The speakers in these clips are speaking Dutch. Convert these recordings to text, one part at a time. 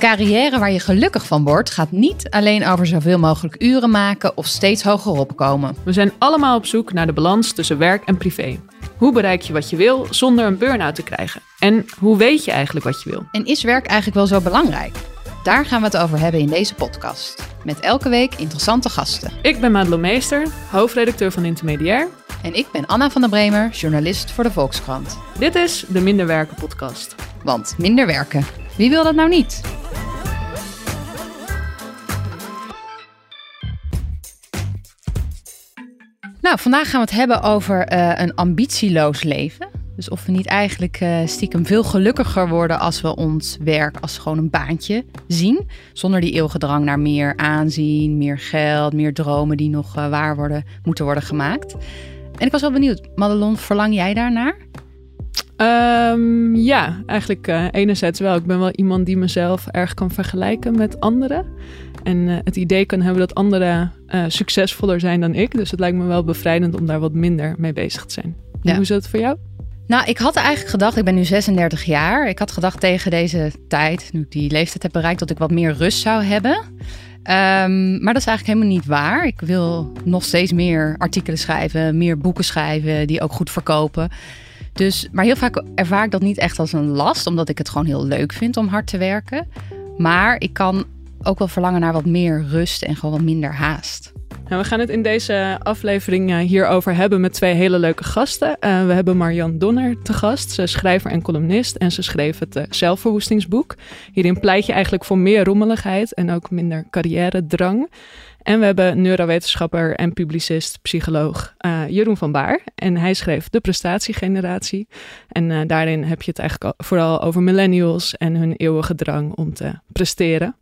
carrière waar je gelukkig van wordt, gaat niet alleen over zoveel mogelijk uren maken of steeds hoger opkomen. We zijn allemaal op zoek naar de balans tussen werk en privé. Hoe bereik je wat je wil zonder een burn-out te krijgen? En hoe weet je eigenlijk wat je wil? En is werk eigenlijk wel zo belangrijk? Daar gaan we het over hebben in deze podcast. Met elke week interessante gasten. Ik ben Madelon Meester, hoofdredacteur van Intermediair. En ik ben Anna van der Bremer, journalist voor de Volkskrant. Dit is de Minder Werken podcast. Want minder werken, wie wil dat nou niet? Nou, vandaag gaan we het hebben over uh, een ambitieloos leven. Dus of we niet eigenlijk uh, stiekem veel gelukkiger worden als we ons werk als gewoon een baantje zien. Zonder die eeuwige drang naar meer aanzien, meer geld, meer dromen die nog uh, waar worden, moeten worden gemaakt. En ik was wel benieuwd, Madelon, verlang jij daarnaar? Um, ja, eigenlijk uh, enerzijds wel. Ik ben wel iemand die mezelf erg kan vergelijken met anderen. En uh, het idee kan hebben dat anderen uh, succesvoller zijn dan ik. Dus het lijkt me wel bevrijdend om daar wat minder mee bezig te zijn. Ja. Hoe is dat voor jou? Nou, ik had eigenlijk gedacht, ik ben nu 36 jaar. Ik had gedacht tegen deze tijd, nu ik die leeftijd heb bereikt, dat ik wat meer rust zou hebben. Um, maar dat is eigenlijk helemaal niet waar. Ik wil nog steeds meer artikelen schrijven, meer boeken schrijven die ook goed verkopen. Dus, maar heel vaak ervaar ik dat niet echt als een last, omdat ik het gewoon heel leuk vind om hard te werken. Maar ik kan ook wel verlangen naar wat meer rust en gewoon wat minder haast. Nou, we gaan het in deze aflevering hierover hebben met twee hele leuke gasten. Uh, we hebben Marianne Donner te gast. Ze is schrijver en columnist en ze schreef het uh, zelfverwoestingsboek. Hierin pleit je eigenlijk voor meer rommeligheid en ook minder carrière-drang. En we hebben neurowetenschapper en publicist, psycholoog Jeroen van Baar. En hij schreef De Prestatiegeneratie. En daarin heb je het eigenlijk vooral over millennials en hun eeuwige drang om te presteren.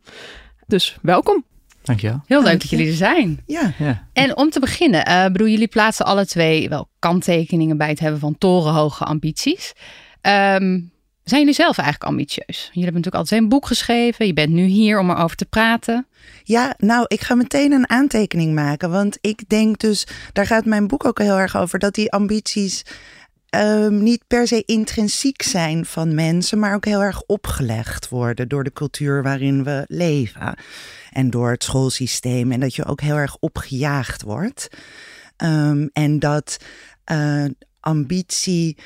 Dus welkom. Dankjewel. Heel leuk dat jullie er zijn. Ja. ja. En om te beginnen, uh, bedoel, jullie plaatsen alle twee wel kanttekeningen bij het hebben van torenhoge ambities. Um, zijn jullie zelf eigenlijk ambitieus? Jullie hebben natuurlijk altijd een boek geschreven. Je bent nu hier om erover te praten. Ja, nou, ik ga meteen een aantekening maken. Want ik denk dus, daar gaat mijn boek ook heel erg over, dat die ambities um, niet per se intrinsiek zijn van mensen, maar ook heel erg opgelegd worden door de cultuur waarin we leven. En door het schoolsysteem. En dat je ook heel erg opgejaagd wordt. Um, en dat uh, ambitie.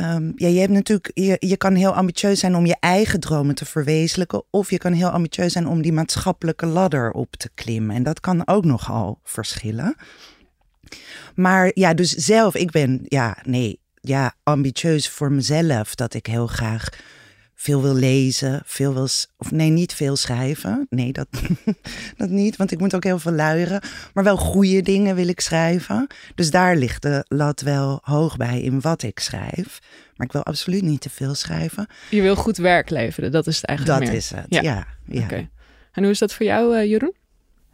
Um, ja, je hebt natuurlijk, je, je kan heel ambitieus zijn om je eigen dromen te verwezenlijken. Of je kan heel ambitieus zijn om die maatschappelijke ladder op te klimmen. En dat kan ook nogal verschillen. Maar ja, dus zelf, ik ben, ja, nee, ja, ambitieus voor mezelf. Dat ik heel graag veel wil lezen, veel wil, of nee, niet veel schrijven. Nee, dat, dat niet, want ik moet ook heel veel luieren. Maar wel goede dingen wil ik schrijven. Dus daar ligt de lat wel hoog bij in wat ik schrijf. Maar ik wil absoluut niet te veel schrijven. Je wil goed werk leveren, dat is het eigenlijk Dat meer. is het, ja. ja, ja. Okay. En hoe is dat voor jou, uh, Jeroen?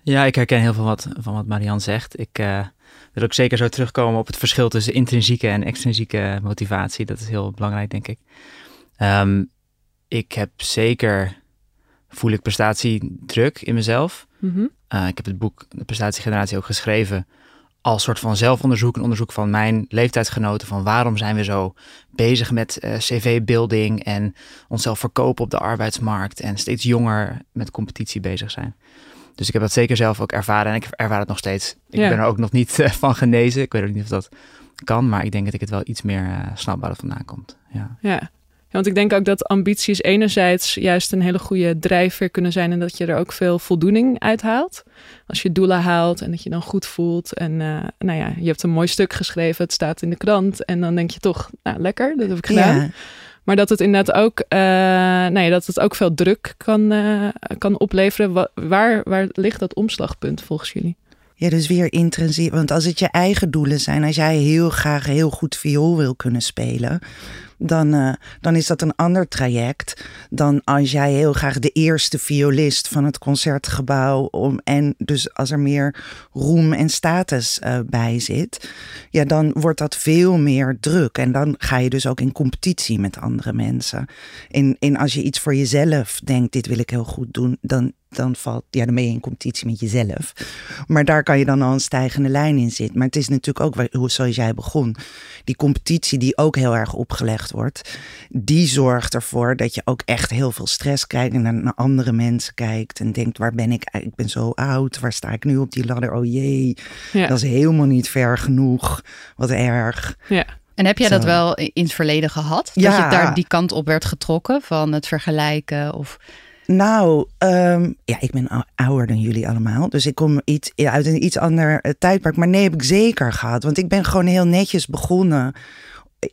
Ja, ik herken heel veel wat, van wat Marianne zegt. Ik uh, wil ook zeker zo terugkomen op het verschil tussen intrinsieke en extrinsieke motivatie. Dat is heel belangrijk, denk ik. Um, ik heb zeker, voel ik prestatiedruk in mezelf. Mm -hmm. uh, ik heb het boek De Prestatiegeneratie ook geschreven als soort van zelfonderzoek, een onderzoek van mijn leeftijdsgenoten van waarom zijn we zo bezig met uh, cv-building en onszelf verkopen op de arbeidsmarkt en steeds jonger met competitie bezig zijn. Dus ik heb dat zeker zelf ook ervaren en ik ervaar het nog steeds. Ik Ja. ben er ook nog niet uh, van genezen. Ik weet ook niet of dat kan, maar ik denk dat ik het wel iets meer uh, snap waar het vandaan komt. Ja. Ja. Ja, want ik denk ook dat ambities enerzijds juist een hele goede drijfveer kunnen zijn en dat je er ook veel voldoening uit haalt. Als je doelen haalt en dat je dan goed voelt en uh, nou ja, je hebt een mooi stuk geschreven, het staat in de krant en dan denk je toch, nou lekker, dat heb ik gedaan. Ja. Maar dat het inderdaad ook, uh, nou ja, dat het ook veel druk kan, uh, kan opleveren. Wa waar, waar ligt dat omslagpunt volgens jullie? Ja, dus weer intrinsiek. Want als het je eigen doelen zijn, als jij heel graag heel goed viool wil kunnen spelen, dan, uh, dan is dat een ander traject dan als jij heel graag de eerste violist van het concertgebouw om en dus als er meer roem en status uh, bij zit, ja, dan wordt dat veel meer druk en dan ga je dus ook in competitie met andere mensen. In, in als je iets voor jezelf denkt, dit wil ik heel goed doen, dan dan valt, ja, dan in competitie met jezelf. Maar daar kan je dan al een stijgende lijn in zitten. Maar het is natuurlijk ook, zoals jij begon, die competitie die ook heel erg opgelegd wordt, die zorgt ervoor dat je ook echt heel veel stress krijgt en naar andere mensen kijkt en denkt, waar ben ik? Ik ben zo oud, waar sta ik nu op die ladder? Oh jee, ja. dat is helemaal niet ver genoeg. Wat erg. Ja. En heb jij dat wel in het verleden gehad? Dat ja. je daar die kant op werd getrokken van het vergelijken of... Nou, um, ja, ik ben ouder dan jullie allemaal. Dus ik kom iets, uit een iets ander uh, tijdperk. Maar nee, heb ik zeker gehad. Want ik ben gewoon heel netjes begonnen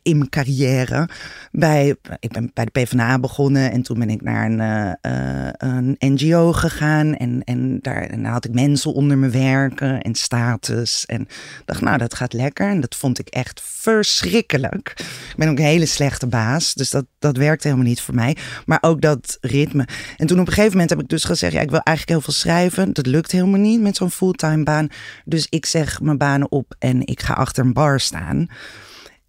in mijn carrière. Bij, ik ben bij de PvdA begonnen en toen ben ik naar een, uh, een NGO gegaan. En, en, daar, had ik mensen onder me werken en status. En dacht, nou, dat gaat lekker. En dat vond ik echt verschrikkelijk. Ik ben ook een hele slechte baas, dus dat, dat werkt helemaal niet voor mij. Maar ook dat ritme. En toen op een gegeven moment heb ik dus gezegd, ja, ik wil eigenlijk heel veel schrijven. Dat lukt helemaal niet met zo'n fulltime baan. Dus ik zeg mijn banen op en ik ga achter een bar staan.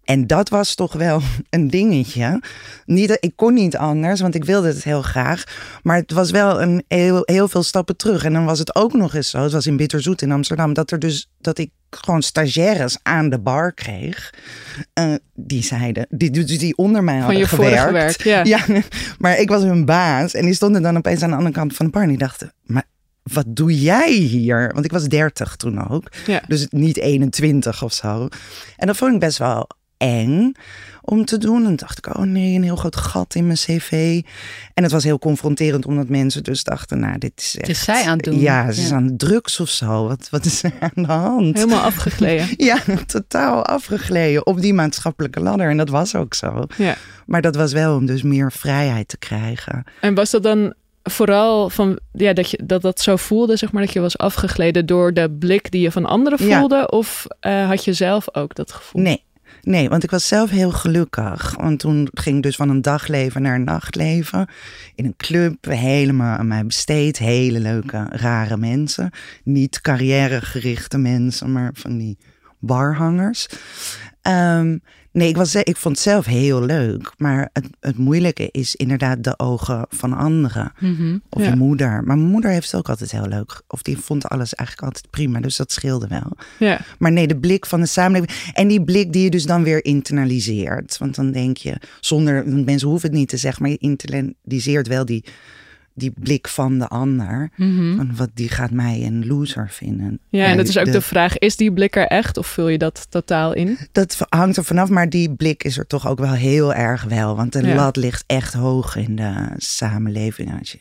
En dat was toch wel een dingetje. Niet, ik kon niet anders, want ik wilde het heel graag. Maar het was wel een heel, heel veel stappen terug. En dan was het ook nog eens zo, het was in Bitterzoet in Amsterdam, dat er dus dat ik gewoon stagiaires aan de bar kreeg. Uh, die zeiden, die, die, die onder mij hadden Van je gewerkt. Werk, ja. ja. maar ik was hun baas. En die stonden dan opeens aan de andere kant van de bar. En die dachten, maar wat doe jij hier? Want ik was 30 toen ook. Ja. Dus niet 21 of zo. En dat vond ik best wel eng om te doen. En dacht ik, oh nee, een heel groot gat in mijn cv. En het was heel confronterend, omdat mensen dus dachten, nou, dit is echt... is zij aan het doen. Ja, ze is aan drugs of zo. Wat, wat is er aan de hand? Helemaal afgegleden. ja, totaal afgegleden op die maatschappelijke ladder. En dat was ook zo. Ja. Maar dat was wel om dus meer vrijheid te krijgen. En was dat dan vooral van ja, dat je dat, dat zo voelde, zeg maar, dat je was afgegleden door de blik die je van anderen voelde? Of uh, had je zelf ook dat gevoel? Nee, Nee, want ik was zelf heel gelukkig. Want toen ging ik dus van een dagleven naar een nachtleven. In een club, helemaal aan mij besteed. Hele leuke, rare mensen. Niet carrièregerichte mensen, maar van die barhangers. Um, Nee, ik, was, ik vond het zelf heel leuk. Maar het, het moeilijke is inderdaad de ogen van anderen. Mhm. Of je moeder. Maar mijn moeder heeft het ook altijd heel leuk. Of die vond alles eigenlijk altijd prima. Dus dat scheelde wel. Ja. Maar nee, de blik van de samenleving. En die blik die je dus dan weer internaliseert. Want dan denk je, zonder, mensen hoeven het niet te zeggen, maar je internaliseert wel die die blik van de ander. Mhm. van wat die gaat mij een loser vinden. Ja, en dat is ook de, vraag: is die blik er echt of vul je dat totaal in? Dat hangt er vanaf, maar die blik is er toch ook wel heel erg wel. Want de lat ligt echt hoog in de samenleving. Als je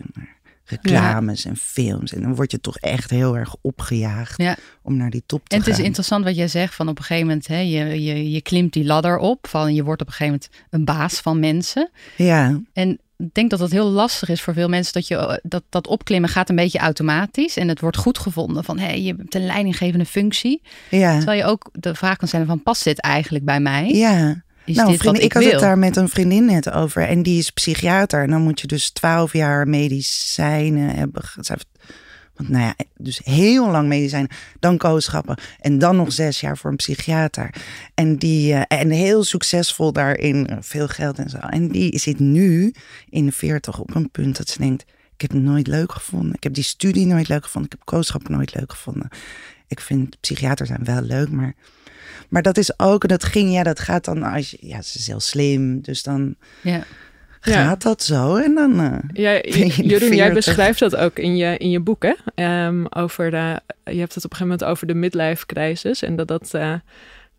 reclames en films. En dan word je toch echt heel erg opgejaagd om naar die top te gaan. En het is interessant wat jij zegt van op een gegeven moment, hè, je, je, je klimt die ladder op. Van, je wordt op een gegeven moment een baas van mensen. Ja. En denk dat het heel lastig is voor veel mensen dat je eh, dat, dat opklimmen gaat een beetje automatisch en het wordt goed gevonden van hé, hey, je hebt een leidinggevende functie. Ja. Terwijl je ook de vraag kan stellen van past dit eigenlijk bij mij? Ja. Is nou, dit vriend, ik, ik had het daar met een vriendin net over en die is psychiater en dan moet je dus twaalf jaar medicijnen hebben. Want nou ja, dus heel lang medicijn, dan kooschappen en dan nog zes jaar voor een psychiater. En, die, uh, en heel succesvol daarin, eh, veel geld en zo. En die zit nu in de veertig op een punt dat ze denkt, ik heb het nooit leuk gevonden. Ik heb die studie nooit leuk gevonden. Ik heb kooschappen nooit leuk gevonden. Ik vind psychiaters zijn wel leuk, maar... Maar dat is ook, dat ging, ja, dat gaat dan als je, ja, ze is heel slim, dus dan... Ja gaat dat zo? En dan. Uh, ja, Jeroen, jij beschrijft dat ook in je, in je boek, hè? Ehm, over de, je hebt het op een gegeven moment over de midlife crisis. En dat dat. Uh,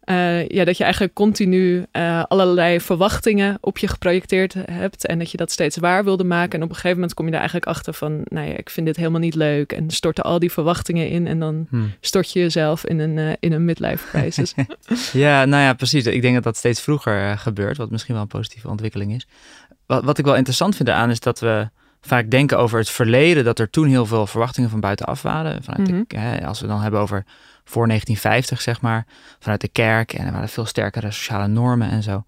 uh, ja, dat je eigenlijk continu allerlei verwachtingen op je geprojecteerd hebt. En dat je dat steeds waar wilde maken. En op een gegeven moment kom je daar eigenlijk achter van... nou ja, ik vind dit helemaal niet leuk. En storten al die verwachtingen in. En dan hmm. stort je jezelf in een, in een midlife crisis. ja, nou ja, precies. Ik denk dat dat steeds vroeger gebeurt. Wat misschien wel een positieve ontwikkeling is wat, wat ik wel interessant vind eraan is dat we vaak denken over het verleden, dat er toen heel veel verwachtingen van buitenaf waren. Vanuit de, mhm. hè, als we dan hebben over voor 1950, zeg maar, vanuit de kerk. En er waren veel sterkere sociale normen en zo.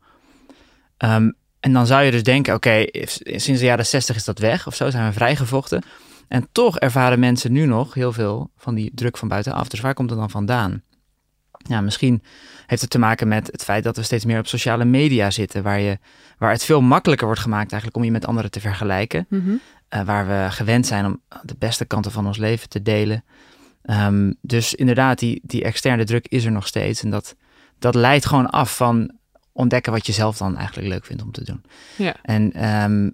Ehm, En dan zou je dus denken, oké, sinds de jaren 60 is dat weg of zo, zijn we vrijgevochten. En toch ervaren mensen nu nog heel veel van die druk van buitenaf. Dus waar komt het dan vandaan? Ja, misschien heeft het te maken met het feit dat we steeds meer op sociale media zitten, waar, je, waar het veel makkelijker wordt gemaakt eigenlijk om je met anderen te vergelijken. Mhm. Eh, waar we gewend zijn om de beste kanten van ons leven te delen. Ehm, dus inderdaad, die, die externe druk is er nog steeds. En dat, dat leidt gewoon af van ontdekken wat je zelf dan eigenlijk leuk vindt om te doen. Ja. En ehm,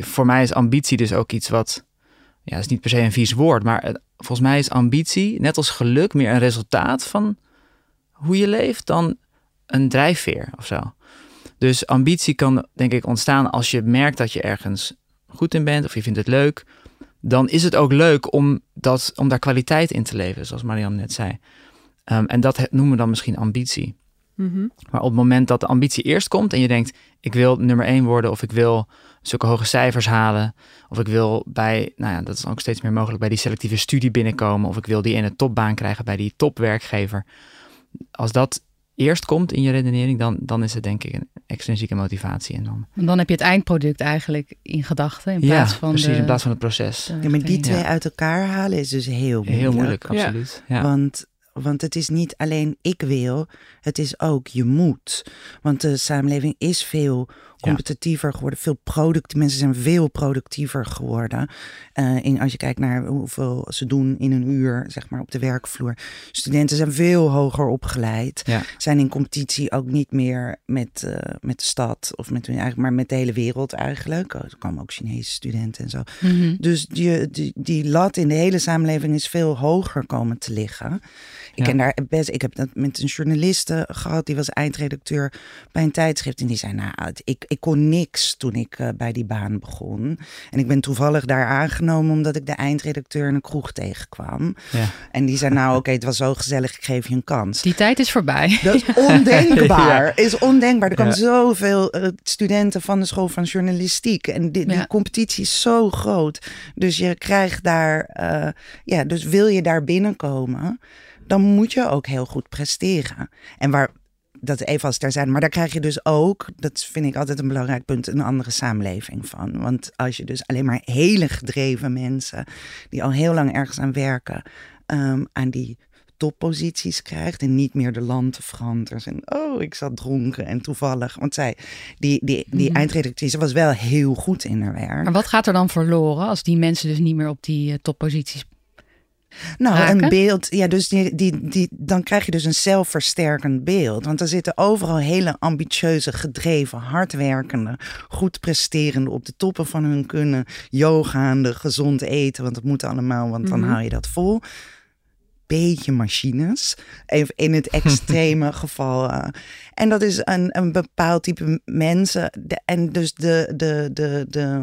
voor, mij is ambitie dus ook iets wat, ja, is niet per se een vies woord, maar volgens mij is ambitie, net als geluk, meer een resultaat van hoe je leeft dan een drijfveer of zo. Dus ambitie kan denk ik ontstaan als je merkt dat je ergens goed in bent of je vindt het leuk. Dan is het ook leuk om, dat, om daar kwaliteit in te leveren, zoals Marianne net zei. Ehm, en dat noemen we dan misschien ambitie. Mhm. Maar op het moment dat de ambitie eerst komt en je denkt, ik wil nummer één worden of ik wil zulke hoge cijfers halen. Of ik wil bij, nou ja, dat is ook steeds meer mogelijk, bij die selectieve studie binnenkomen. Of ik wil die in een topbaan krijgen bij die topwerkgever. Als dat eerst komt in je redenering, dan, dan is het denk ik een extrinsieke motivatie. En dan, dan heb je het eindproduct eigenlijk in gedachten. In ja, plaats van precies, de, in plaats van het proces. Ja, maar die ja. twee uit elkaar halen is dus heel moeilijk. Heel moeilijk, Ja. absoluut. Ja. Want, want het is niet alleen ik wil, het is ook je moet. Want de samenleving is veel competitiever geworden, veel product. Mensen zijn veel productiever geworden. Eh, in, als je kijkt naar hoeveel ze doen in een uur, zeg maar, op de werkvloer. Studenten zijn veel hoger opgeleid. Ja. Zijn in competitie ook niet meer met, eh, met de stad of met hun eigen, maar met de hele wereld eigenlijk. Oh, Er komen ook Chinese studenten en zo. Mhm. Dus die, die, die lat in de hele samenleving is veel hoger komen te liggen. Ik Ja. ken daar best. Ik heb dat met een journaliste gehad, die was eindredacteur bij een tijdschrift. En die zei: Nou, ik, ik kon niks toen ik eh, bij die baan begon. En ik ben toevallig daar aangenomen omdat ik de eindredacteur in een kroeg tegenkwam. Ja. En die zei: Nou, oké, het was zo gezellig, ik geef je een kans. Die tijd is voorbij. Dat is ondenkbaar. Is ondenkbaar. Er komen Ja. zoveel eh, studenten van de school van journalistiek. En die, die Ja. competitie is zo groot. Dus je krijgt daar, eh, ja, dus wil je daar binnenkomen, dan moet je ook heel goed presteren. En waar. Dat even als ter zijn. Maar daar krijg je dus ook, dat vind ik altijd een belangrijk punt, een andere samenleving van. Want als je dus alleen maar hele gedreven mensen, die al heel lang ergens aan werken, ehm, aan die topposities krijgt en niet meer de landenveranders. En oh, ik zat dronken en toevallig. Want zij, die, die, die Mhm. eindredactrice was wel heel goed in haar werk. Maar wat gaat er dan verloren als die mensen dus niet meer op die eh, topposities Nou, raken? een beeld, ja, dus die, die, die, dan krijg je dus een zelfversterkend beeld. Want er zitten overal hele ambitieuze, gedreven, hardwerkende, goed presterende, op de toppen van hun kunnen, yogaande, gezond eten, want dat moet allemaal, want dan Mhm. hou je dat vol. Beetje machines, even in het extreme geval. eh. En dat is een, een bepaald type mensen. De, en dus de, de, de, de,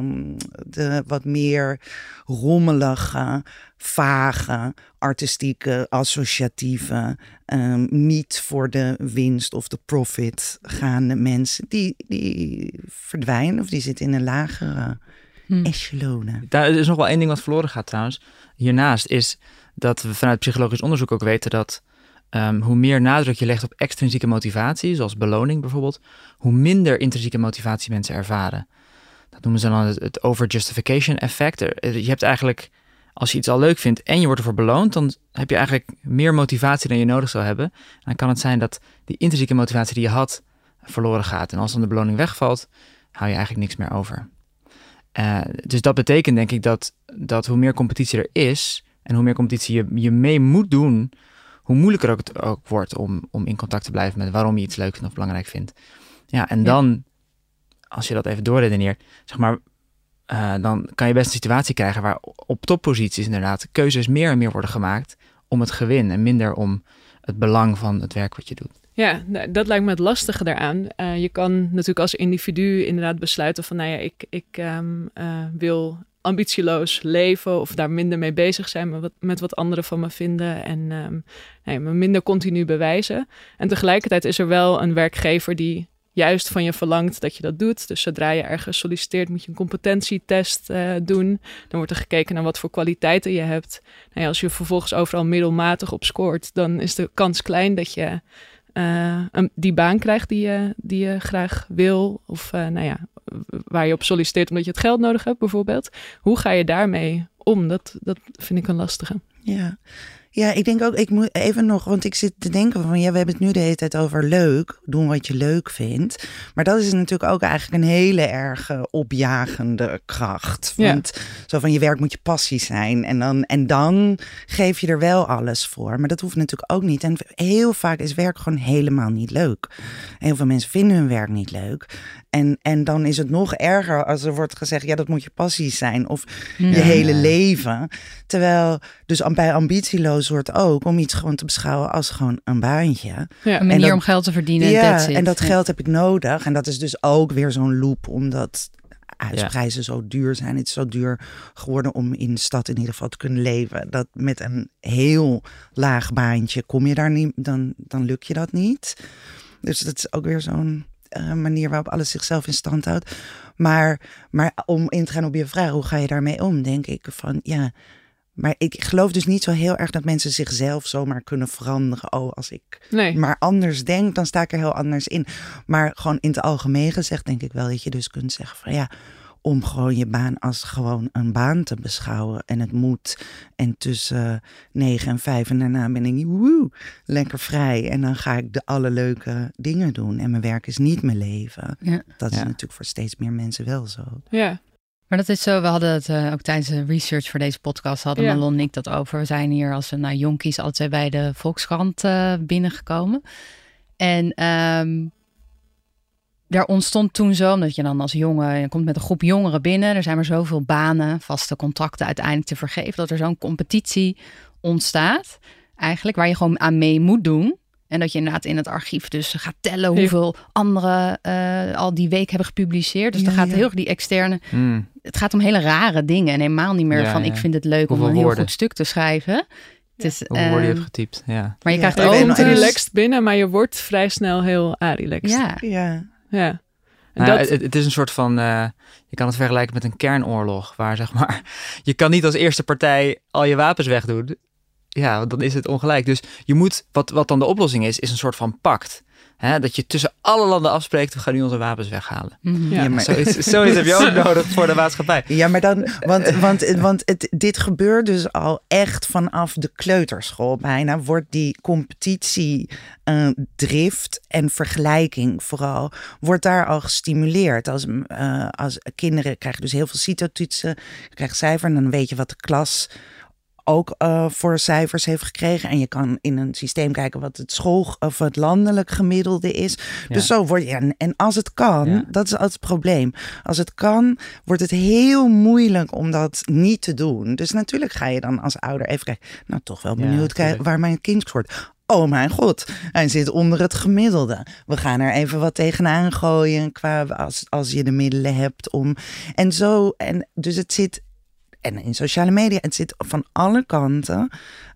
de wat meer rommelige, vage, artistieke, associatieve, ehm, niet voor de winst of de profit gaande mensen, die, die verdwijnen of die zitten in een lagere Hm. echelonen. Daar is nog wel één ding wat verloren gaat trouwens. Hiernaast is dat we vanuit psychologisch onderzoek ook weten dat ehm, hoe meer nadruk je legt op extrinsieke motivatie, zoals beloning bijvoorbeeld, hoe minder intrinsieke motivatie mensen ervaren. Dat noemen ze dan het, over-justification effect. Er- Je hebt eigenlijk, als je iets al leuk vindt en je wordt ervoor beloond, dan heb je eigenlijk meer motivatie dan je nodig zou hebben. En dan kan het zijn dat die intrinsieke motivatie die je had, verloren gaat. En als dan de beloning wegvalt, hou je eigenlijk niks meer over. Eh, dus dat betekent denk ik dat, dat hoe meer competitie er is en hoe meer competitie je, je mee moet doen, hoe moeilijker ook het ook wordt om, om in contact te blijven met waarom je iets leuk vindt of belangrijk vindt. Ja, en Ja. dan, als je dat even doorredeneert, zeg maar, eh, dan kan je best een situatie krijgen waar op topposities inderdaad keuzes meer en meer worden gemaakt om het gewin en minder om het belang van het werk wat je doet. Ja, nou, dat lijkt me het lastige daaraan. Eh, je kan natuurlijk als individu inderdaad besluiten van, nou ja, ik, ik ehm, eh, wil ambitieloos leven of daar minder mee bezig zijn met wat, met wat anderen van me vinden en ehm, me minder continu bewijzen. En tegelijkertijd is er wel een werkgever die juist van je verlangt dat je dat doet. Dus zodra je ergens solliciteert, moet je een competentietest eh, doen. Dan wordt er gekeken naar wat voor kwaliteiten je hebt. Nou ja, als je vervolgens overal middelmatig op scoort, dan is de kans klein dat je eh, een, die baan krijgt die je, die je graag wil. Of uh, nou ja, waar je op solliciteert omdat je het geld nodig hebt, bijvoorbeeld. Hoe ga je daarmee om? Dat, dat vind ik een lastige. Ja. Ja, ik denk ook, ik moet even nog, want ik zit te denken van, ja, we hebben het nu de hele tijd over leuk, doen wat je leuk vindt. Maar dat is natuurlijk ook eigenlijk een hele erg opjagende kracht. Want ja. zo van, je werk moet je passie zijn en dan, en dan geef je er wel alles voor. Maar dat hoeft natuurlijk ook niet. En heel vaak is werk gewoon helemaal niet leuk. Heel veel mensen vinden hun werk niet leuk. En, en dan is het nog erger als er wordt gezegd, ja, dat moet je passie zijn of je hele leven. Terwijl, dus bij ambitieloos wordt ook om iets gewoon te beschouwen als gewoon een baantje. Ja, een manier om geld te verdienen. Ja, en dat geld heb ik nodig. En dat is dus ook weer zo'n loop, omdat huisprijzen zo duur zijn. Het is zo duur geworden om in de stad in ieder geval te kunnen leven. Dat met een heel laag baantje kom je daar niet, dan, dan lukt je dat niet. Dus dat is ook weer zo'n uh, manier waarop alles zichzelf in stand houdt. Maar, maar om in te gaan op je vraag, hoe ga je daarmee om? Denk ik van ja. Maar ik geloof dus niet zo heel erg dat mensen zichzelf zomaar kunnen veranderen. Oh, als ik nee. maar anders denk, dan sta ik er heel anders in. Maar gewoon in het algemeen gezegd, denk ik wel dat je dus kunt zeggen van ja om gewoon je baan als gewoon een baan te beschouwen. En het moet. En tussen negen en vijf en daarna ben ik woe, lekker vrij. En dan ga ik de alle leuke dingen doen. En mijn werk is niet mijn leven. Ja. Dat is ja. natuurlijk voor steeds meer mensen wel zo. Ja. Maar dat is zo, we hadden het uh, ook tijdens de research voor deze podcast, hadden Ja. Malon en ik dat over. We zijn hier als een nou, jonkies twee bij de Volkskrant uh, binnengekomen. En ehm, daar ontstond toen zo, omdat je dan als jongen, je komt met een groep jongeren binnen. Er zijn maar zoveel banen, vaste contracten uiteindelijk te vergeven. Dat er zo'n competitie ontstaat, eigenlijk, waar je gewoon aan mee moet doen. En dat je inderdaad in het archief dus gaat tellen Ja. hoeveel anderen uh, al die week hebben gepubliceerd. Dus Ja, dan gaat ja. heel erg die externe. Hmm. Het gaat om hele rare dingen. En helemaal niet meer Ja, van ja. ik vind het leuk om een heel woorden? goed stuk te schrijven. Het is, Hoeveel woorden je ehm, hebt getypt, ja. maar je Ja, krijgt ook. Je eens- relaxed binnen, maar je wordt vrij snel heel relaxed. Ja, Ja. Ja. Nou, dat, het, het is een soort van, eh, je kan het vergelijken met een kernoorlog, waar zeg maar, je kan niet als eerste partij al je wapens wegdoen. Ja, dan is het ongelijk. Dus je moet, wat, wat dan de oplossing is, is een soort van pact. Hè? Dat je tussen alle landen afspreekt, we gaan nu onze wapens weghalen. Mhm. Ja. Ja, maar- Zoiets, zoiets heb je ook nodig voor de maatschappij. Ja, maar dan, want, want, want het, dit gebeurt dus al echt vanaf de kleuterschool bijna. Wordt die competitie, eh, drift en vergelijking vooral, wordt daar al gestimuleerd. Als, eh, als kinderen krijgen dus heel veel CITO-toetsen, je krijgt cijfer en dan weet je wat de klas ook eh, voor cijfers heeft gekregen. En je kan in een systeem kijken wat het school of het landelijk gemiddelde is. Dus zo wordt je. En, en als het kan, Ja. dat is altijd het probleem. Als het kan, wordt het heel moeilijk om dat niet te doen. Dus natuurlijk ga je dan als ouder even kijken. Nou, toch wel benieuwd kijken waar mijn kind scoort. Oh mijn god, hij zit onder het gemiddelde. We gaan er even wat tegenaan gooien qua als, als je de middelen hebt om. En zo, en dus het zit en in sociale media, het zit van alle kanten.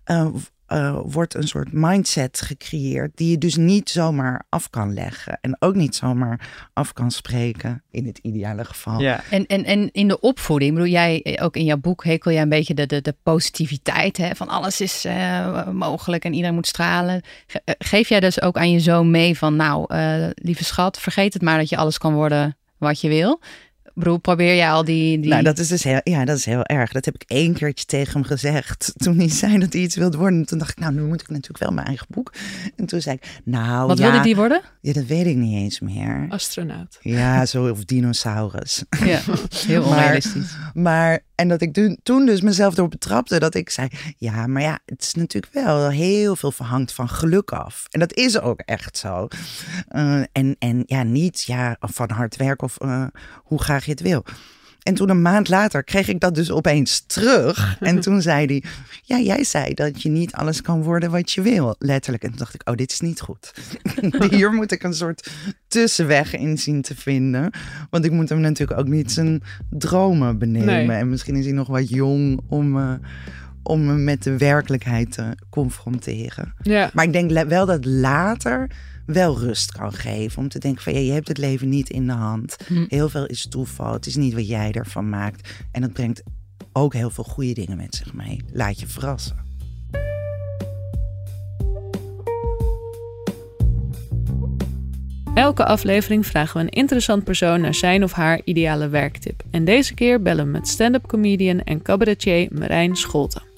eh, eh, wordt een soort mindset gecreëerd die je dus niet zomaar af kan leggen. En ook niet zomaar af kan spreken, in het ideale geval. Ja. En, en, en in de opvoeding, bedoel jij eh, ook in jouw boek hekel jij een beetje de, de, de positiviteit hè, van alles is eh, mogelijk en iedereen moet stralen. Ge- geef jij dus ook aan je zoon mee van nou, eh, lieve schat, vergeet het maar dat je alles kan worden wat je wil. Bedoel, probeer jij al die... die... Nou, dat is dus heel, ja, dat is heel erg. Dat heb ik één keertje tegen hem gezegd. Toen hij zei dat hij iets wilde worden. Toen dacht ik, nou, nu moet ik natuurlijk wel mijn eigen boek. En toen zei ik, nou Wat ja, wilde die worden? ja, dat weet ik niet eens meer. astronaut. Ja, zo of dinosaurus. Ja, heel Maar- onrealistisch. Maar, en dat ik toen, dus mezelf erop betrapte dat ik zei, ja, maar ja, het is natuurlijk wel heel veel verhangt van geluk af. En dat is ook echt zo. Eh, en, en ja, niet ja, van hard werk of eh, hoe graag je het wil. En toen een maand later kreeg ik dat dus opeens terug. En toen zei hij, ja, jij zei dat je niet alles kan worden wat je wil, letterlijk. En toen dacht ik, oh, dit is niet goed. Hier moet ik een soort tussenweg in zien te vinden. Want ik moet hem natuurlijk ook niet zijn dromen benemen. Nee. En misschien is hij nog wat jong om, eh, om me met de werkelijkheid te confronteren. Ja. Maar ik denk wel dat later wel rust kan geven. Om te denken van ja, je hebt het leven niet in de hand. Hm. Heel veel is toeval. Het is niet wat jij ervan maakt. En dat brengt ook heel veel goede dingen met zich mee. Laat je verrassen. Elke aflevering vragen we een interessant persoon naar zijn of haar ideale werktip. En deze keer bellen we met stand-up comedian en cabaretier Marijn Scholten.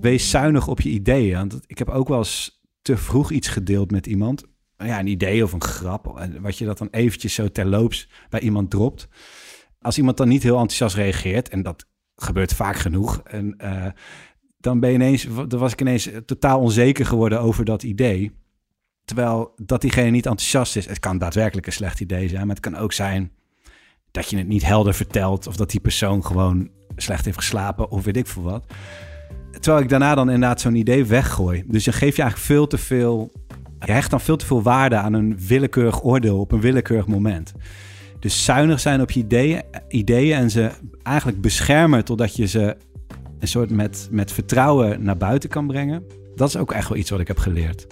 Wees zuinig op je ideeën. Want ik heb ook wel eens te vroeg iets gedeeld met iemand. Ja, een idee of een grap. Wat je dat dan eventjes zo terloops bij iemand dropt. Als iemand dan niet heel enthousiast reageert, en dat gebeurt vaak genoeg. En uh, dan ben je ineens, dan was ik ineens totaal onzeker geworden over dat idee. Terwijl dat diegene niet enthousiast is. Het kan daadwerkelijk een slecht idee zijn, maar het kan ook zijn dat je het niet helder vertelt. Of dat die persoon gewoon slecht heeft geslapen of weet ik veel wat. Terwijl ik daarna dan inderdaad zo'n idee weggooi. Dus je geeft je eigenlijk veel te veel. Je hecht dan veel te veel waarde aan een willekeurig oordeel op een willekeurig moment. Dus zuinig zijn op je ideeën, ideeën en ze eigenlijk beschermen totdat je ze een soort met, met vertrouwen naar buiten kan brengen. Dat is ook echt wel iets wat ik heb geleerd.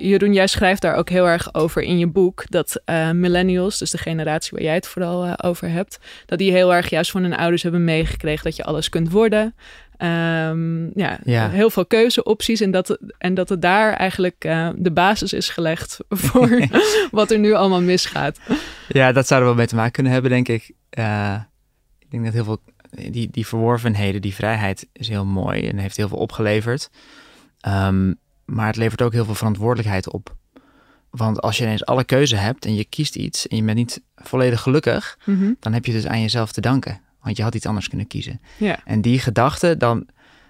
Jeroen, jij schrijft daar ook heel erg over in je boek. Dat uh, millennials, dus de generatie waar jij het vooral uh, over hebt, dat die heel erg juist van hun ouders hebben meegekregen dat je alles kunt worden. Um, ja, ja, heel veel keuzeopties. En dat, en dat het daar eigenlijk uh, de basis is gelegd voor wat er nu allemaal misgaat. Ja, dat zou er wel mee te maken kunnen hebben, denk ik. ik denk dat heel veel, die, die verworvenheden, die vrijheid is heel mooi en heeft heel veel opgeleverd. Um, maar het levert ook heel veel verantwoordelijkheid op. Want als je ineens alle keuze hebt en je kiest iets en je bent niet volledig gelukkig, Mhm. dan heb je dus aan jezelf te danken. Want je had iets anders kunnen kiezen. En die gedachte, dan,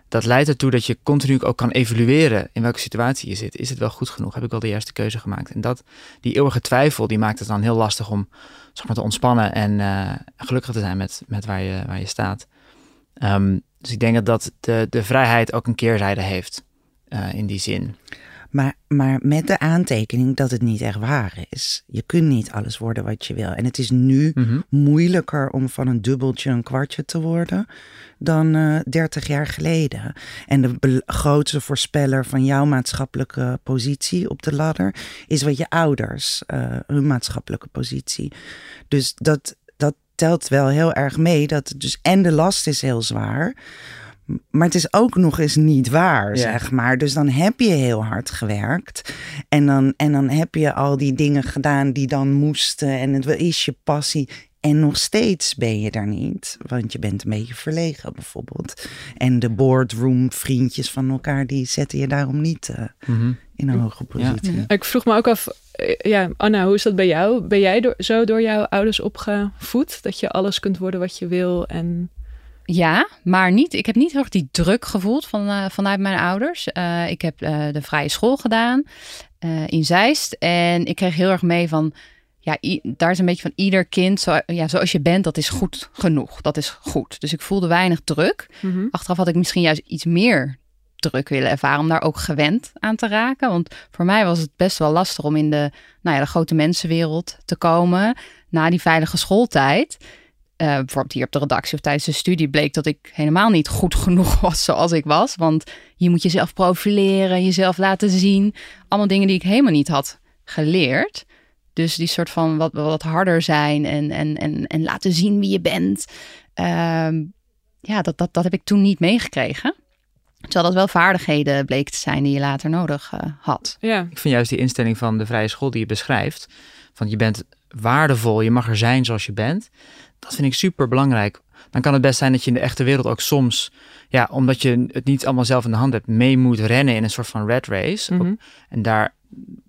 dat leidt ertoe dat je continu ook kan evalueren in welke situatie je zit. Is het wel goed genoeg? Heb ik wel de juiste keuze gemaakt? En dat, die eeuwige twijfel, die maakt het dan heel lastig om zeg maar, te ontspannen en eh, gelukkig te zijn met, met waar, je, waar je staat. Ehm, dus ik denk dat, dat de, de vrijheid ook een keerzijde heeft uh, in die zin. Maar, maar met de aantekening dat het niet echt waar is. Je kunt niet alles worden wat je wil. En het is nu Mhm. moeilijker om van een dubbeltje een kwartje te worden dan eh 30 jaar geleden. En de grootste voorspeller van jouw maatschappelijke positie op de ladder is wat je ouders, eh, hun maatschappelijke positie. Dus dat, dat telt wel heel erg mee. Dat het dus en de last is heel zwaar. Maar het is ook nog eens niet waar, Ja. zeg maar. Dus dan heb je heel hard gewerkt. En dan, en dan heb je al die dingen gedaan die dan moesten. En het is je passie. En nog steeds ben je daar niet. Want je bent een beetje verlegen bijvoorbeeld. En de boardroom vriendjes van elkaar... die zetten je daarom niet eh, Mhm. in een hoge positie. Ik vroeg me ook af, eh, ja, Anna, hoe is dat bij jou? Ben jij door, zo door jouw ouders opgevoed? Dat je alles kunt worden wat je wil en... Ja, maar niet. Ik heb niet heel erg die druk gevoeld van, eh, vanuit mijn ouders. Eh, ik heb eh, de vrije school gedaan in Zeist. En ik kreeg heel erg mee van. Ja, daar is een beetje van ieder kind, zo, ja, zoals je bent, dat is goed genoeg. Dat is goed. Dus ik voelde weinig druk. Mhm. Achteraf had ik misschien juist iets meer druk willen ervaren om daar ook gewend aan te raken. Want voor mij was het best wel lastig om in de, nou ja, de grote mensenwereld te komen na die veilige schooltijd. Eh, bijvoorbeeld hier op de redactie of tijdens de studie bleek dat ik helemaal niet goed genoeg was zoals ik was. Want je moet jezelf profileren, jezelf laten zien. Allemaal dingen die ik helemaal niet had geleerd. Dus die soort van wat, wat harder zijn en, en, en, en laten zien wie je bent. Ehm, ja, dat, dat, dat heb ik toen niet meegekregen. Terwijl dat wel vaardigheden bleken te zijn die je later nodig eh, had. Ja, Ik vind juist die instelling van de vrije school die je beschrijft, van je bent waardevol, je mag er zijn zoals je bent, dat vind ik super belangrijk. Dan kan het best zijn dat je in de echte wereld ook soms, ja, omdat je het niet allemaal zelf in de hand hebt, mee moet rennen in een soort van red race. Mhm. En daar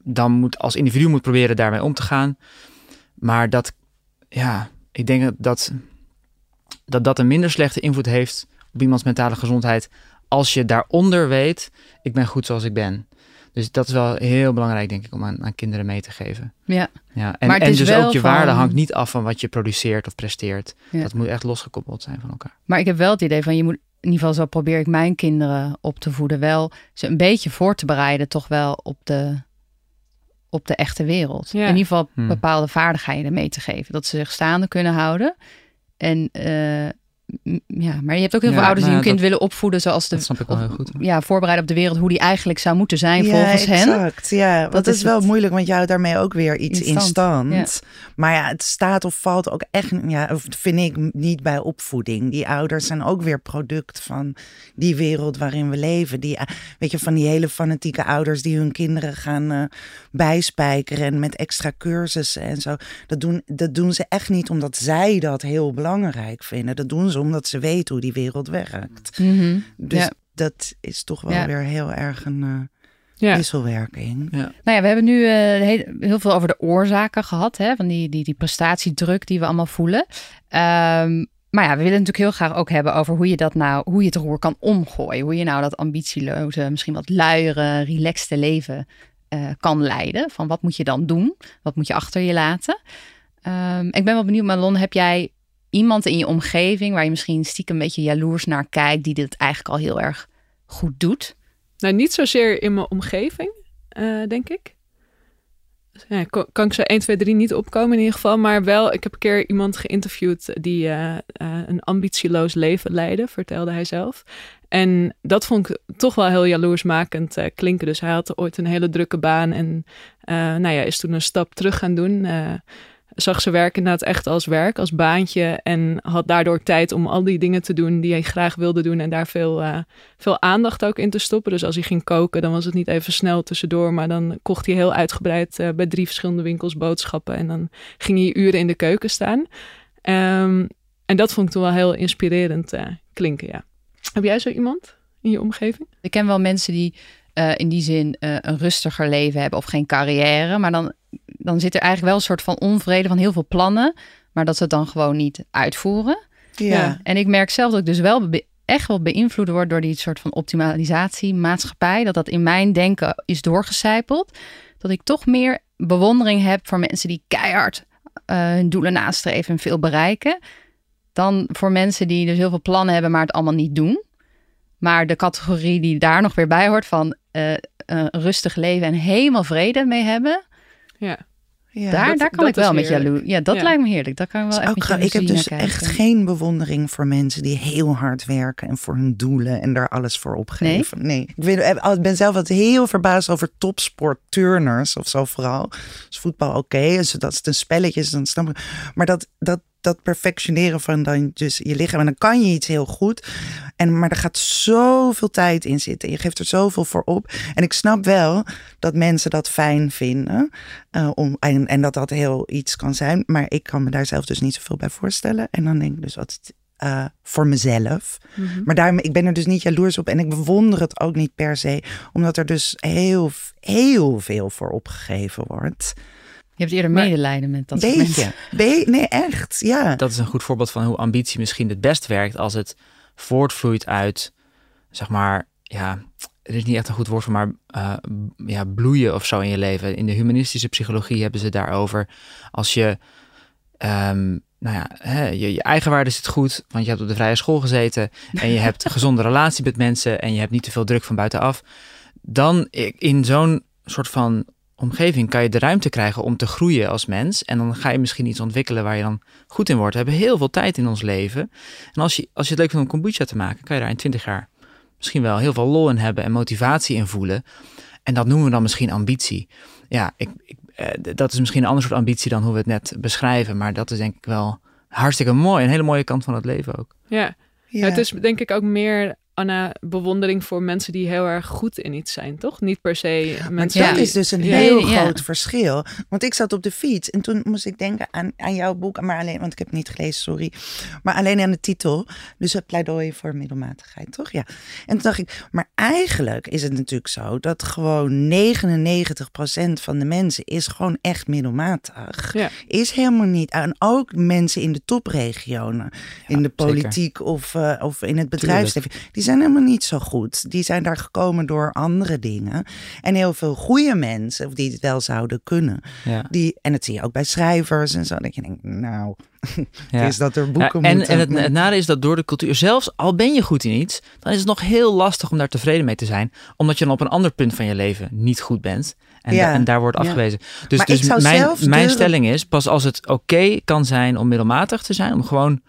dan moet als individu moet proberen daarmee om te gaan. Maar dat, ja, ik denk dat dat, dat, dat een minder slechte invloed heeft op iemands mentale gezondheid als je daaronder weet, ik ben goed zoals ik ben. Dus dat is wel heel belangrijk, denk ik, om aan, aan kinderen mee te geven. Ja, Ja, en en dus ook je van- waarde hangt niet af van wat je produceert of presteert. Ja. Dat moet echt losgekoppeld zijn van elkaar. maar ik heb wel het idee van je moet, in ieder geval zo probeer ik mijn kinderen op te voeden, wel ze een beetje voor te bereiden, toch wel op de, op de echte wereld. Ja. In ieder geval Hmm. bepaalde vaardigheden mee te geven. Dat ze zich staande kunnen houden. En eh, ja, maar je hebt ook heel Ja, veel ouders die nou, hun kind dat- willen opvoeden zoals de Dat snap ik wel heel goed. ja, voorbereiden op de wereld hoe die eigenlijk zou moeten zijn ja, volgens hen. exact. Ja, Dat dat is is wel het. moeilijk, want je houdt daarmee ook weer iets In stand. Maar ja, het staat of valt ook echt, ja, of vind ik niet bij opvoeding. Die ouders zijn ook weer product van die wereld waarin we leven. Die, eh, weet je, van die hele fanatieke ouders die hun kinderen gaan eh, bijspijkeren en met extra cursussen en zo. Dat doen, dat doen ze echt niet omdat zij dat heel belangrijk vinden. Dat doen ze omdat ze weten hoe die wereld werkt. Mhm. Dus Ja. dat is toch wel Ja. weer heel erg een eh, Ja. wisselwerking. Nou ja, we hebben nu eh, heel, heel veel over de oorzaken gehad, hè, van die, die, die prestatiedruk die we allemaal voelen. Ehm, maar ja, we willen natuurlijk heel graag ook hebben over hoe je dat nou, hoe je het roer kan omgooien. Hoe je nou dat ambitieloze, misschien wat luiere, relaxte leven eh, kan leiden. Van wat moet je dan doen? Wat moet je achter je laten? Ehm, ik ben wel benieuwd, Malon, heb jij iemand in je omgeving waar je misschien stiekem een beetje jaloers naar kijkt, die dit eigenlijk al heel erg goed doet? Nou, niet zozeer in mijn omgeving, eh, denk ik. Ja, kan, ik zo 1, 2, 3 niet opkomen in ieder geval. Maar wel, ik heb een keer iemand geïnterviewd die eh, eh, een ambitieloos leven leidde, vertelde hij zelf. En dat vond ik toch wel heel jaloersmakend eh, klinken. Dus hij had ooit een hele drukke baan en nou ja, is toen een stap terug gaan doen. Zag zijn werk inderdaad echt als werk, als baantje. En had daardoor tijd om al die dingen te doen die hij graag wilde doen. En daar veel, eh, veel aandacht ook in te stoppen. Dus als hij ging koken, dan was het niet even snel tussendoor. Maar dan kocht hij heel uitgebreid eh, bij drie verschillende winkels boodschappen. En dan ging hij uren in de keuken staan. Ehm, en dat vond ik toen wel heel inspirerend eh, klinken, ja. Heb jij zo iemand in je omgeving? Ik ken wel mensen die eh, in die zin eh, een rustiger leven hebben of geen carrière. Maar dan, dan zit er eigenlijk wel een soort van onvrede van heel veel plannen. Maar dat ze het dan gewoon niet uitvoeren. Ja. En ik merk zelf dat ik dus wel be- echt wel beïnvloed word door die soort van optimalisatie maatschappij. Dat dat in mijn denken is doorgecijpeld. Dat ik toch meer bewondering heb voor mensen die keihard eh, hun doelen nastreven en veel bereiken. Dan voor mensen die dus heel veel plannen hebben, maar het allemaal niet doen. Maar de categorie die daar nog weer bij hoort van eh, een rustig leven en helemaal vrede mee hebben. Ja. Ja. daar, dat- daar kan ik wel met jaloers. Ja, dat Ja. lijkt me heerlijk. Dat kan ik wel echt ook met ik heb dus echt geen bewondering voor mensen die heel hard werken en voor hun doelen en daar alles voor opgeven. Nee, ik, weet, ik ben zelf altijd heel verbaasd over topsport turners of zo vooral. Is voetbal oké, als dat het een spelletje is, dan snap ik. Maar dat, dat, dat perfectioneren van dan dus je lichaam en dan kan je iets heel goed. En, maar er gaat zoveel tijd in zitten. Je geeft er zoveel voor op. En ik snap wel dat mensen dat fijn vinden. eh, om, en, en dat dat heel iets kan zijn. Maar ik kan me daar zelf dus niet zoveel bij voorstellen. En dan denk ik dus altijd eh, voor mezelf. Maar daarom, ik ben er dus niet jaloers op. En ik bewonder het ook niet per se. Omdat er dus heel, heel veel voor opgegeven wordt. Je hebt eerder Maar- medelijden met dat soort mensen. Beetje. Be nee, echt. Ja. Dat is een goed voorbeeld van hoe ambitie misschien het best werkt als het voortvloeit uit, zeg maar, ja, er is niet echt een goed woord voor, maar eh, ja, bloeien of zo in je leven. In de humanistische psychologie hebben ze daarover. Als je, ehm, nou ja, hè, je, je eigenwaarde zit goed, want je hebt op de vrije school gezeten en je hebt een gezonde relatie met mensen en je hebt niet te veel druk van buitenaf. Dan in zo'n soort van omgeving kan je de ruimte krijgen om te groeien als mens. En dan ga je misschien iets ontwikkelen waar je dan goed in wordt. We hebben heel veel tijd in ons leven. En als je, als je het leuk vindt om kombucha te maken, kan je daar in 20 jaar misschien wel heel veel lol in hebben en motivatie in voelen. En dat noemen we dan misschien ambitie. Ja, ik, ik, eh, dat is misschien een ander soort ambitie dan hoe we het net beschrijven. Maar dat is denk ik wel hartstikke mooi. Een hele mooie kant van het leven ook. Ja. ja. Het is denk ik ook meer, Anna, bewondering voor mensen die heel erg goed in iets zijn, toch? Niet per se Maar mensen dat die- is dus een Ja. heel Ja. groot verschil. Want ik zat op de fiets en toen moest ik denken aan, aan jouw boek. Maar alleen, want ik heb het niet gelezen, sorry. Maar alleen aan de titel. Dus het pleidooi voor middelmatigheid, toch? Ja. En toen dacht ik, maar eigenlijk is het natuurlijk zo dat gewoon 99% van de mensen is gewoon echt middelmatig. Ja. Is helemaal niet. En ook mensen in de topregionen, in de zeker. politiek of, eh, of in het bedrijfsleven, die zijn helemaal niet zo goed. Die zijn daar gekomen door andere dingen. En heel veel goede mensen, of die het wel zouden kunnen, Ja. die, en dat zie je ook bij schrijvers en zo, dat je denkt, nou, Ja. is dat er Ja, boeken en, moeten. en het, het nadeel is dat door de cultuur, zelfs al ben je goed in iets, dan is het nog heel lastig om daar tevreden mee te zijn. Omdat je dan op een ander punt van je leven niet goed bent. En, Ja. da- en daar wordt Ja. afgewezen. Dus, Maar dus mijn, mijn stelling is, pas als het oké kan zijn om middelmatig te zijn, om gewoon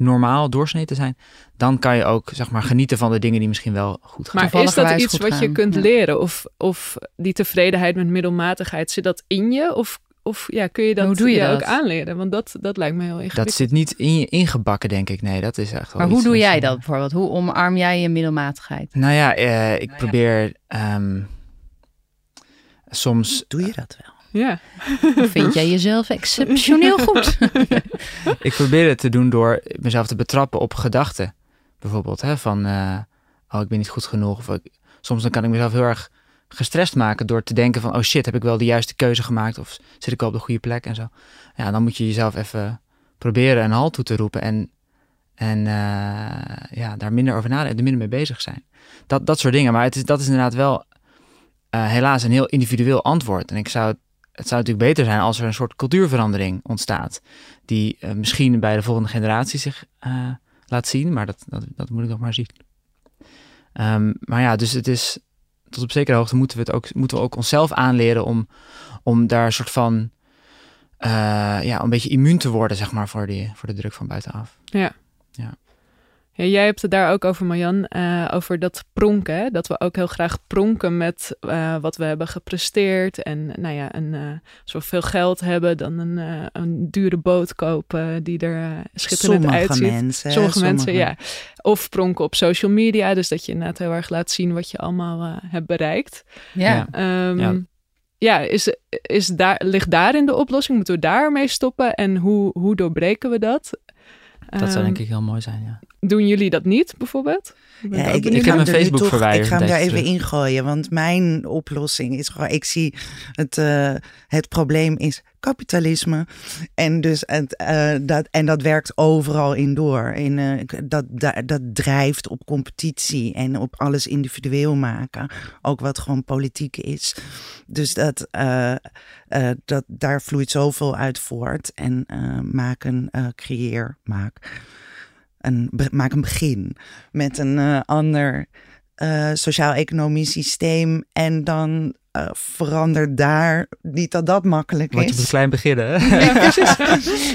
normaal doorsnee te zijn, dan kan je ook zeg maar genieten van de dingen die misschien wel goed gaan. Maar is dat iets wat je kunt ja. leren? Of, of die tevredenheid met middelmatigheid, zit dat in je? Of, of ja, kun je dat Hoe doe je dat? ook aanleren? Want dat, dat lijkt me heel ingewikkeld. dat zit niet in je ingebakken, denk ik. Nee, dat is echt wel Maar hoe doe jij dat bijvoorbeeld? Hoe omarm jij je middelmatigheid? Nou ja, eh, ik probeer ehm, soms Doe je dat wel? Ja, Of vind jij jezelf exceptioneel goed? ik probeer het te doen door mezelf te betrappen op gedachten. Bijvoorbeeld, hè, van eh, oh, ik ben niet goed genoeg. Of ik, soms dan kan ik mezelf heel erg gestrest maken door te denken van oh shit, heb ik wel de juiste keuze gemaakt? Of zit ik wel op de goede plek en zo. Ja, dan moet je jezelf even proberen een halt toe te roepen en, en eh, ja, daar minder over nadenken, er minder mee bezig zijn. Dat, dat soort dingen. Maar het is, dat is inderdaad wel eh, helaas een heel individueel antwoord. En ik zou het, het zou natuurlijk beter zijn als er een soort cultuurverandering ontstaat die eh, misschien bij de volgende generatie zich eh, laat zien, maar dat, dat, dat moet ik nog maar zien. Ehm, maar ja, dus het is tot op zekere hoogte moeten we het ook, moeten we ook onszelf aanleren om, om daar een soort van eh, ja, een beetje immuun te worden, zeg maar, voor, die, voor de druk van buitenaf. ja. Ja, jij hebt het daar ook over, Marjan, eh, over dat pronken. hè? Dat we ook heel graag pronken met eh, wat we hebben gepresteerd. En nou ja, een, eh, als we veel geld hebben, dan een, eh, een dure boot kopen die er schitterend Sommige uitziet. mensen. Sommige mensen, ja. Of pronken op social media. Dus dat je inderdaad heel erg laat zien wat je allemaal eh, hebt bereikt. Ja. Ja. Ehm, Ja. ja, is, is daar, ligt daarin de oplossing? Moeten we daarmee stoppen? En hoe, hoe doorbreken we dat? Dat zou Ehm, denk ik heel mooi zijn, ja. Doen jullie dat niet, bijvoorbeeld? Ben Ja, ik, ik heb Facebook toch- verwijderd Ik ga hem daar even ingooien, want mijn oplossing is gewoon, ik zie het, eh, het probleem is kapitalisme. En, dus het, eh, dat, en dat werkt overal in door. In, eh, dat, dat, dat drijft op competitie en op alles individueel maken. Ook wat gewoon politiek is. Dus dat, eh, eh, dat, daar vloeit zoveel uit voort. En eh, eh, creëer, maak een, maak een begin met een eh, ander eh, sociaal-economisch systeem. En dan eh, verander daar, niet dat dat makkelijk Want je moet is. klein beginnen. hè?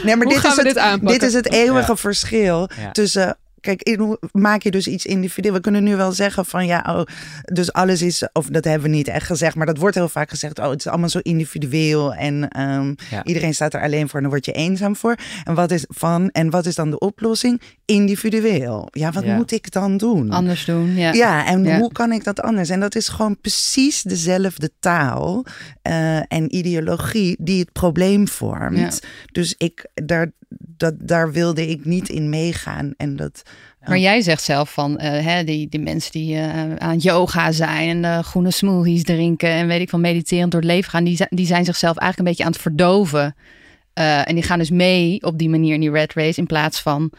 Nee, maar Hoe dit gaan is, we het, dit aanpakken? dit is het eeuwige verschil Ja. tussen. Kijk, in hoe maak je dus iets individueel? We kunnen nu wel zeggen van ja, oh, dus alles is, of dat hebben we niet echt gezegd, maar dat wordt heel vaak gezegd. Oh, het is allemaal zo individueel en ehm, Ja. iedereen staat er alleen voor en dan word je eenzaam voor. En wat is van en wat is dan de oplossing? Individueel. Ja, wat Ja. moet ik dan doen? Anders doen, ja. Ja, en Ja. hoe kan ik dat anders? En dat is gewoon precies dezelfde taal eh, en ideologie die het probleem vormt. Ja. Dus ik, daar, dat, daar wilde ik niet in meegaan. En dat, Maar jij zegt zelf van eh, hè, die, die mensen die eh, aan yoga zijn en eh, groene smoothies drinken en weet ik van mediterend door het leven gaan, die, die zijn zichzelf eigenlijk een beetje aan het verdoven. En die gaan dus mee op die manier in die red race in plaats van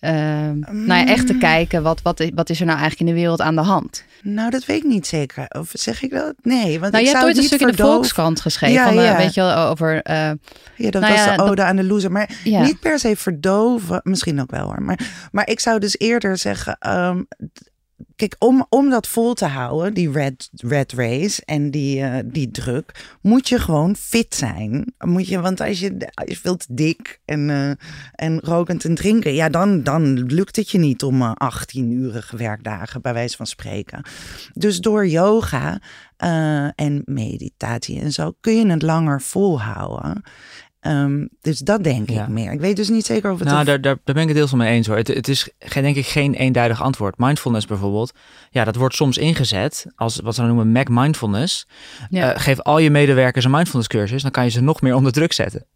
ehm, nou ja, echt te kijken wat, wat, wat is er nou eigenlijk in de wereld aan de hand. nou, dat weet ik niet zeker. Of zeg ik dat? Nee, want Nou, ik je hebt zou ooit een stuk in de verdoven. Volkskrant geschreven Ja, van, eh, ja. weet je wel, over eh, Ja, dat Nou was ja, de ode dat- aan de loser. Maar niet per se verdoven. Misschien ook wel hoor. Maar, maar ik zou dus eerder zeggen. ehm, kijk, om, om dat vol te houden, die red, red race en die, eh, die druk, moet je gewoon fit zijn. Moet je, want als je, als je veel te dik en, eh, en rokend en drinken, ja, dan, dan lukt het je niet om eh, 18-urige werkdagen, bij wijze van spreken. Dus door yoga en meditatie en zo kun je het langer volhouden. Ehm, dus dat denk Ja. ik meer. Ik weet dus niet zeker of het... Nou, daar, daar, daar ben ik het deels mee eens hoor. Het, het is geen, denk ik geen eenduidig antwoord. Mindfulness bijvoorbeeld, ja, dat wordt soms ingezet als wat ze dan noemen Mac Mindfulness. Ja. Eh, geef al je medewerkers een mindfulness cursus, dan kan je ze nog meer onder druk zetten.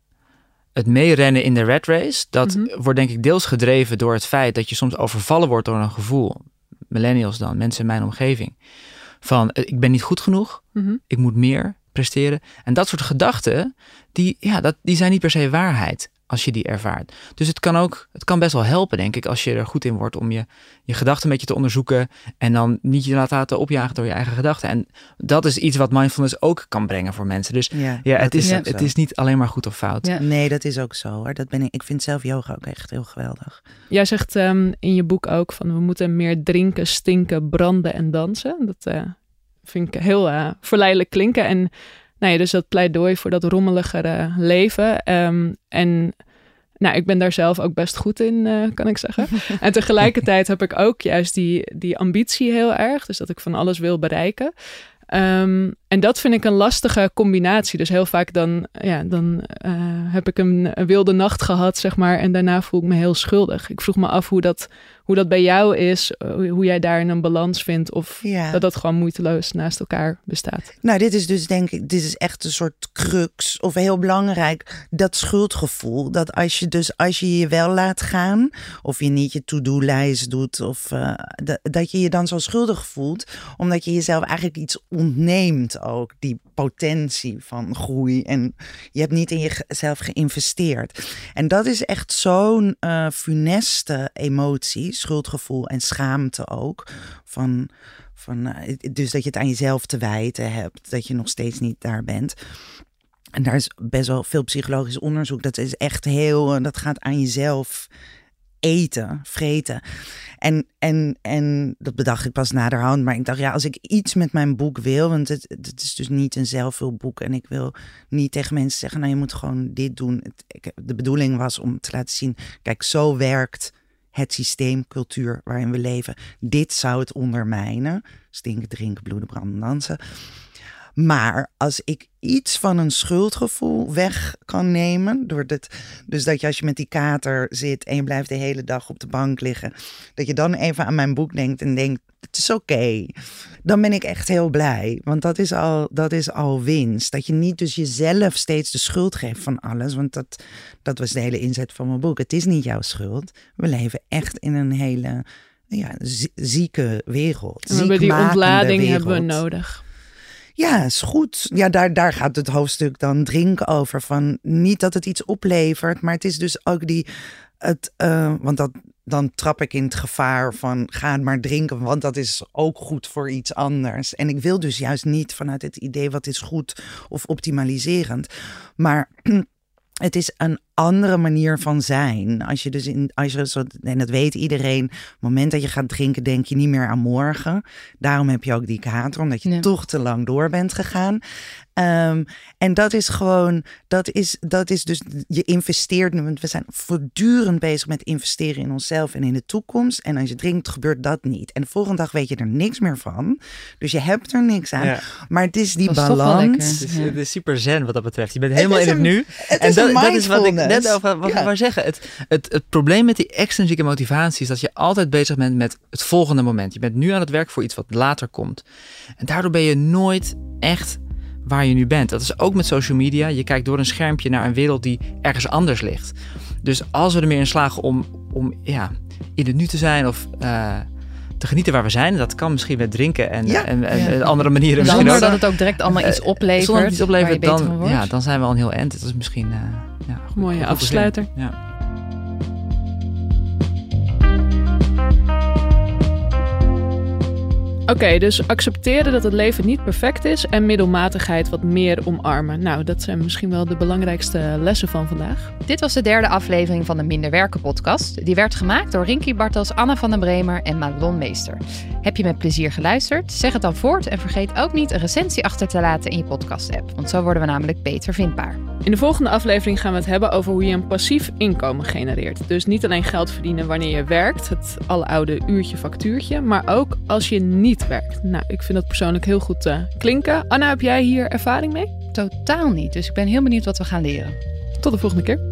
Het meerennen in de red race, dat Mhm. wordt denk ik deels gedreven door het feit dat je soms overvallen wordt door een gevoel. Millennials dan, mensen in mijn omgeving. Van, eh, ik ben niet goed genoeg, Mhm. ik moet meer presteren. En dat soort gedachten, die, ja, dat, die zijn niet per se waarheid als je die ervaart. Dus het kan ook, het kan best wel helpen, denk ik, als je er goed in wordt om je, je gedachten een beetje te onderzoeken en dan niet je laten laten opjagen door je eigen gedachten. En dat is iets wat mindfulness ook kan brengen voor mensen. Dus ja, ja, het is, het is niet alleen maar goed of fout. Ja. Nee, dat is ook zo hoor. Dat ben ik, ik vind zelf yoga ook echt heel geweldig. Jij zegt ehm, in je boek ook van we moeten meer drinken, stinken, branden en dansen. Dat eh, vind ik heel eh, verleidelijk klinken. En nou ja, dus dat pleidooi voor dat rommeligere leven. Ehm, en nou, ik ben daar zelf ook best goed in, uh, kan ik zeggen. en tegelijkertijd heb ik ook juist die, die ambitie heel erg. Dus dat ik van alles wil bereiken. Um, en dat vind ik een lastige combinatie. Dus heel vaak dan, ja, dan uh, heb ik een, een, wilde nacht gehad, zeg maar. En daarna voel ik me heel schuldig. Ik vroeg me af hoe dat, hoe dat bij jou is. Uh, hoe jij daarin een balans vindt. Of ja. dat dat gewoon moeiteloos naast elkaar bestaat. Nou, dit is dus denk ik, dit is echt een soort crux. Of heel belangrijk, dat schuldgevoel. Dat als je dus, als je je wel laat gaan. Of je niet je to-do-lijst doet. Of uh, dat je je dan zo schuldig voelt. Omdat je jezelf eigenlijk iets ontneemt ook die potentie van groei. En je hebt niet in jezelf geïnvesteerd. En dat is echt zo'n uh, funeste emotie, schuldgevoel en schaamte ook. Van, van, uh, dus dat je het aan jezelf te wijten hebt, dat je nog steeds niet daar bent. En daar is best wel veel psychologisch onderzoek. Dat is echt heel, uh, dat gaat aan jezelf eten, vreten. En, en, en dat bedacht ik pas naderhand. Maar ik dacht, ja, als ik iets met mijn boek wil, want het, het is dus niet een zelfhulpboek. En ik wil niet tegen mensen zeggen, nou je moet gewoon dit doen. Het, de bedoeling was om te laten zien, kijk, zo werkt het systeem, cultuur waarin we leven. Dit zou het ondermijnen. Stinken, drinken, bloeden, branden, dansen. Maar als ik iets van een schuldgevoel weg kan nemen. Door dit, dus dat je als je met die kater zit en je blijft de hele dag op de bank liggen. Dat je dan even aan mijn boek denkt en denkt: het is oké. Dan ben ik echt heel blij. Want dat is, al, dat is al winst. Dat je niet dus jezelf steeds de schuld geeft van alles. Want dat, dat was de hele inzet van mijn boek. Het is niet jouw schuld. We leven echt in een hele ja, zieke wereld. En die ontlading hebben we nodig. Ja, is goed. Ja, daar, daar gaat het hoofdstuk dan drinken over. Van niet dat het iets oplevert, maar het is dus ook die. Het, uh, want dat, dan trap ik in het gevaar van ga maar drinken, want dat is ook goed voor iets anders. En ik wil dus juist niet vanuit het idee wat is goed of optimaliserend. Maar het is een andere manier van zijn. Als je dus in, als je zo, en dat weet iedereen, op het moment dat je gaat drinken, denk je niet meer aan morgen. Daarom heb je ook die kater, omdat je toch te lang door bent gegaan. Um, en dat is gewoon, dat is, dat is dus, je investeert nu, want we zijn voortdurend bezig met investeren in onszelf en in de toekomst. En als je drinkt, gebeurt dat niet. En de volgende dag weet je er niks meer van. Dus je hebt er niks aan. Maar het is die balans. Het is, het is, super zen wat dat betreft. Je bent helemaal in het nu. en dat, dat is wat ik net over wat ja. ik zeggen. Het, het, het probleem met die extrinsieke motivatie is dat je altijd bezig bent met het volgende moment. Je bent nu aan het werk voor iets wat later komt. En daardoor ben je nooit echt waar je nu bent. Dat is ook met social media. Je kijkt door een schermpje naar een wereld die ergens anders ligt. Dus als we er meer in slagen om, om ja, in het nu te zijn of uh, te genieten waar we zijn. Dat kan misschien met drinken en, ja. en, en ja. andere manieren. Zonder misschien dat het ook direct allemaal iets oplevert. Zonder iets oplevert, dan, ja, dan zijn we al een heel end. Dat is misschien uh, ja, goed, mooie afsluiter. Ja. Oké, dus accepteren dat het leven niet perfect is en middelmatigheid wat meer omarmen. Nou, dat zijn misschien wel de belangrijkste lessen van vandaag. Dit was de derde aflevering van de Minder Werken podcast. Die werd gemaakt door Rinky Bartels, Anna van den Bremer en Madelon Meester. Heb je met plezier geluisterd? Zeg het dan voort en vergeet ook niet een recensie achter te laten in je podcast-app, want zo worden we namelijk beter vindbaar. In de volgende aflevering gaan we het hebben over hoe je een passief inkomen genereert. Dus niet alleen geld verdienen wanneer je werkt, het oude uurtje factuurtje, maar ook als je niet werkt. Nou, ik vind dat persoonlijk heel goed uh, klinken. Anna, heb jij hier ervaring mee? Totaal niet, dus ik ben heel benieuwd wat we gaan leren. Tot de volgende keer.